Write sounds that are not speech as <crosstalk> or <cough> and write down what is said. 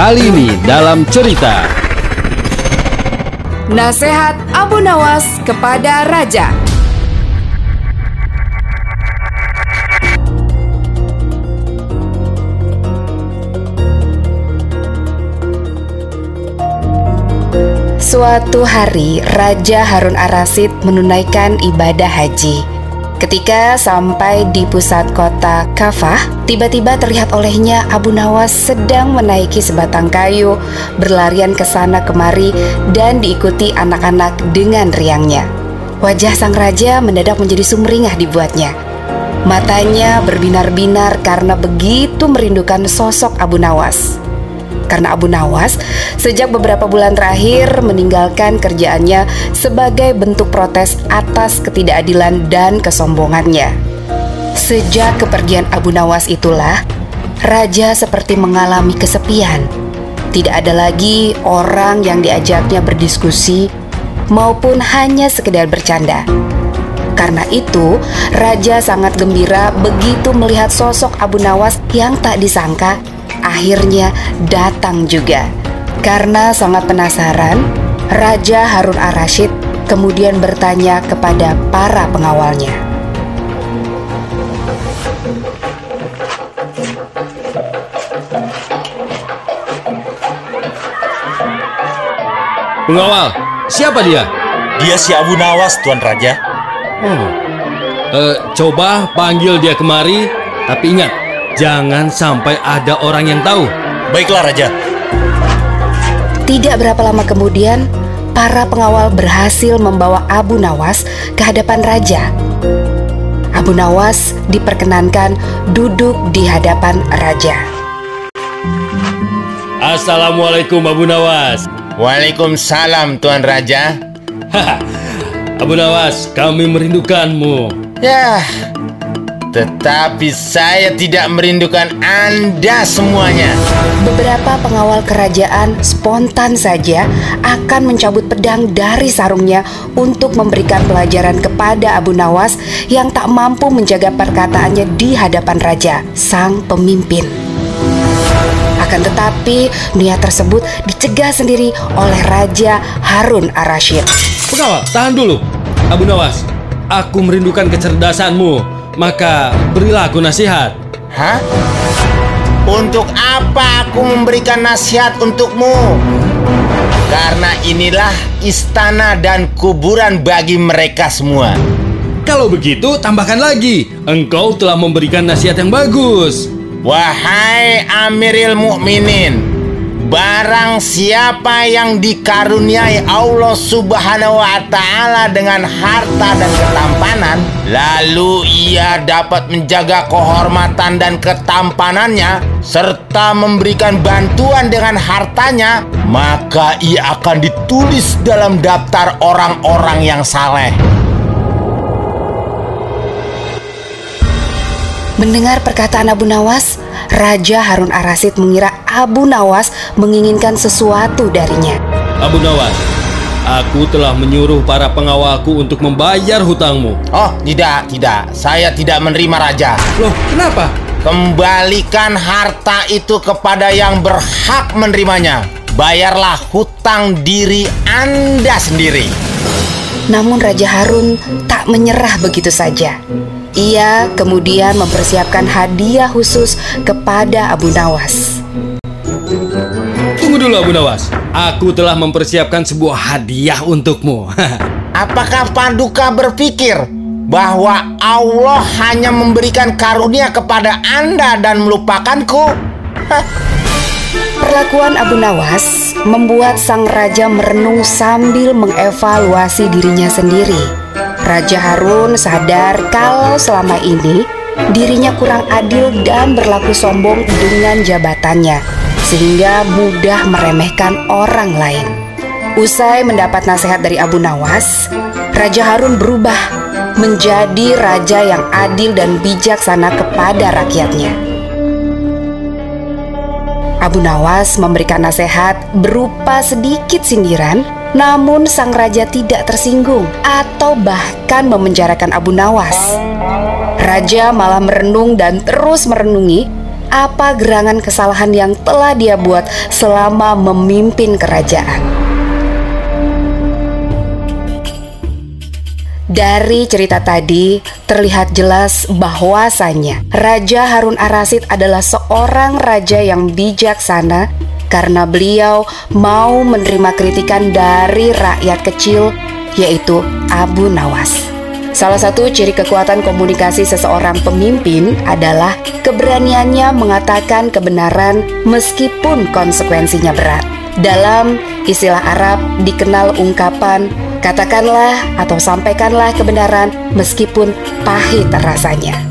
Kali ini dalam cerita Nasihat Abu Nawas kepada Raja Suatu hari, Raja Harun Arasid menunaikan ibadah haji. Ketika sampai di pusat kota Kafah, tiba-tiba terlihat olehnya Abu Nawas sedang menaiki sebatang kayu, berlarian ke sana kemari, dan diikuti anak-anak dengan riangnya. Wajah sang raja mendadak menjadi sumringah dibuatnya. Matanya berbinar-binar karena begitu merindukan sosok Abu Nawas karena Abu Nawas sejak beberapa bulan terakhir meninggalkan kerjaannya sebagai bentuk protes atas ketidakadilan dan kesombongannya. Sejak kepergian Abu Nawas itulah, raja seperti mengalami kesepian. Tidak ada lagi orang yang diajaknya berdiskusi maupun hanya sekedar bercanda. Karena itu, raja sangat gembira begitu melihat sosok Abu Nawas yang tak disangka akhirnya datang juga. Karena sangat penasaran, Raja Harun Ar-Rasyid kemudian bertanya kepada para pengawalnya. Pengawal, siapa dia? Dia si Abu Nawas, Tuan Raja. Oh, eh, coba panggil dia kemari, tapi ingat, Jangan sampai ada orang yang tahu. Baiklah, Raja. Tidak berapa lama kemudian, para pengawal berhasil membawa Abu Nawas ke hadapan raja. Abu Nawas diperkenankan duduk di hadapan raja. Assalamualaikum Abu Nawas. Waalaikumsalam Tuan Raja. Abu Nawas, kami merindukanmu. Ya, tetapi saya tidak merindukan Anda semuanya. Beberapa pengawal kerajaan spontan saja akan mencabut pedang dari sarungnya untuk memberikan pelajaran kepada Abu Nawas yang tak mampu menjaga perkataannya di hadapan raja, sang pemimpin. Akan tetapi, niat tersebut dicegah sendiri oleh Raja Harun Ar-Rasyid. Pengawal, tahan dulu. Abu Nawas, aku merindukan kecerdasanmu maka berilah aku nasihat. Hah? Untuk apa aku memberikan nasihat untukmu? Karena inilah istana dan kuburan bagi mereka semua. Kalau begitu, tambahkan lagi. Engkau telah memberikan nasihat yang bagus. Wahai Amiril Mukminin, Barang siapa yang dikaruniai Allah Subhanahu wa taala dengan harta dan ketampanan, lalu ia dapat menjaga kehormatan dan ketampanannya serta memberikan bantuan dengan hartanya, maka ia akan ditulis dalam daftar orang-orang yang saleh. Mendengar perkataan Abu Nawas, Raja Harun Arasid mengira Abu Nawas menginginkan sesuatu darinya. Abu Nawas, aku telah menyuruh para pengawalku untuk membayar hutangmu. Oh, tidak, tidak. Saya tidak menerima raja. Loh, kenapa? Kembalikan harta itu kepada yang berhak menerimanya. Bayarlah hutang diri Anda sendiri. Namun Raja Harun tak menyerah begitu saja. Ia kemudian mempersiapkan hadiah khusus kepada Abu Nawas. Tunggu dulu Abu Nawas, aku telah mempersiapkan sebuah hadiah untukmu. <laughs> Apakah Paduka berpikir bahwa Allah hanya memberikan karunia kepada Anda dan melupakanku? Perlakuan Abu Nawas membuat sang raja merenung sambil mengevaluasi dirinya sendiri. Raja Harun sadar kalau selama ini dirinya kurang adil dan berlaku sombong dengan jabatannya, sehingga mudah meremehkan orang lain. Usai mendapat nasihat dari Abu Nawas, Raja Harun berubah menjadi raja yang adil dan bijaksana kepada rakyatnya. Abu Nawas memberikan nasihat berupa sedikit sindiran namun sang raja tidak tersinggung atau bahkan memenjarakan Abu Nawas. Raja malah merenung dan terus merenungi apa gerangan kesalahan yang telah dia buat selama memimpin kerajaan. Dari cerita tadi terlihat jelas bahwasanya Raja Harun Arasid adalah seorang raja yang bijaksana karena beliau mau menerima kritikan dari rakyat kecil yaitu Abu Nawas. Salah satu ciri kekuatan komunikasi seseorang pemimpin adalah keberaniannya mengatakan kebenaran meskipun konsekuensinya berat. Dalam istilah Arab dikenal ungkapan Katakanlah atau sampaikanlah kebenaran meskipun pahit rasanya.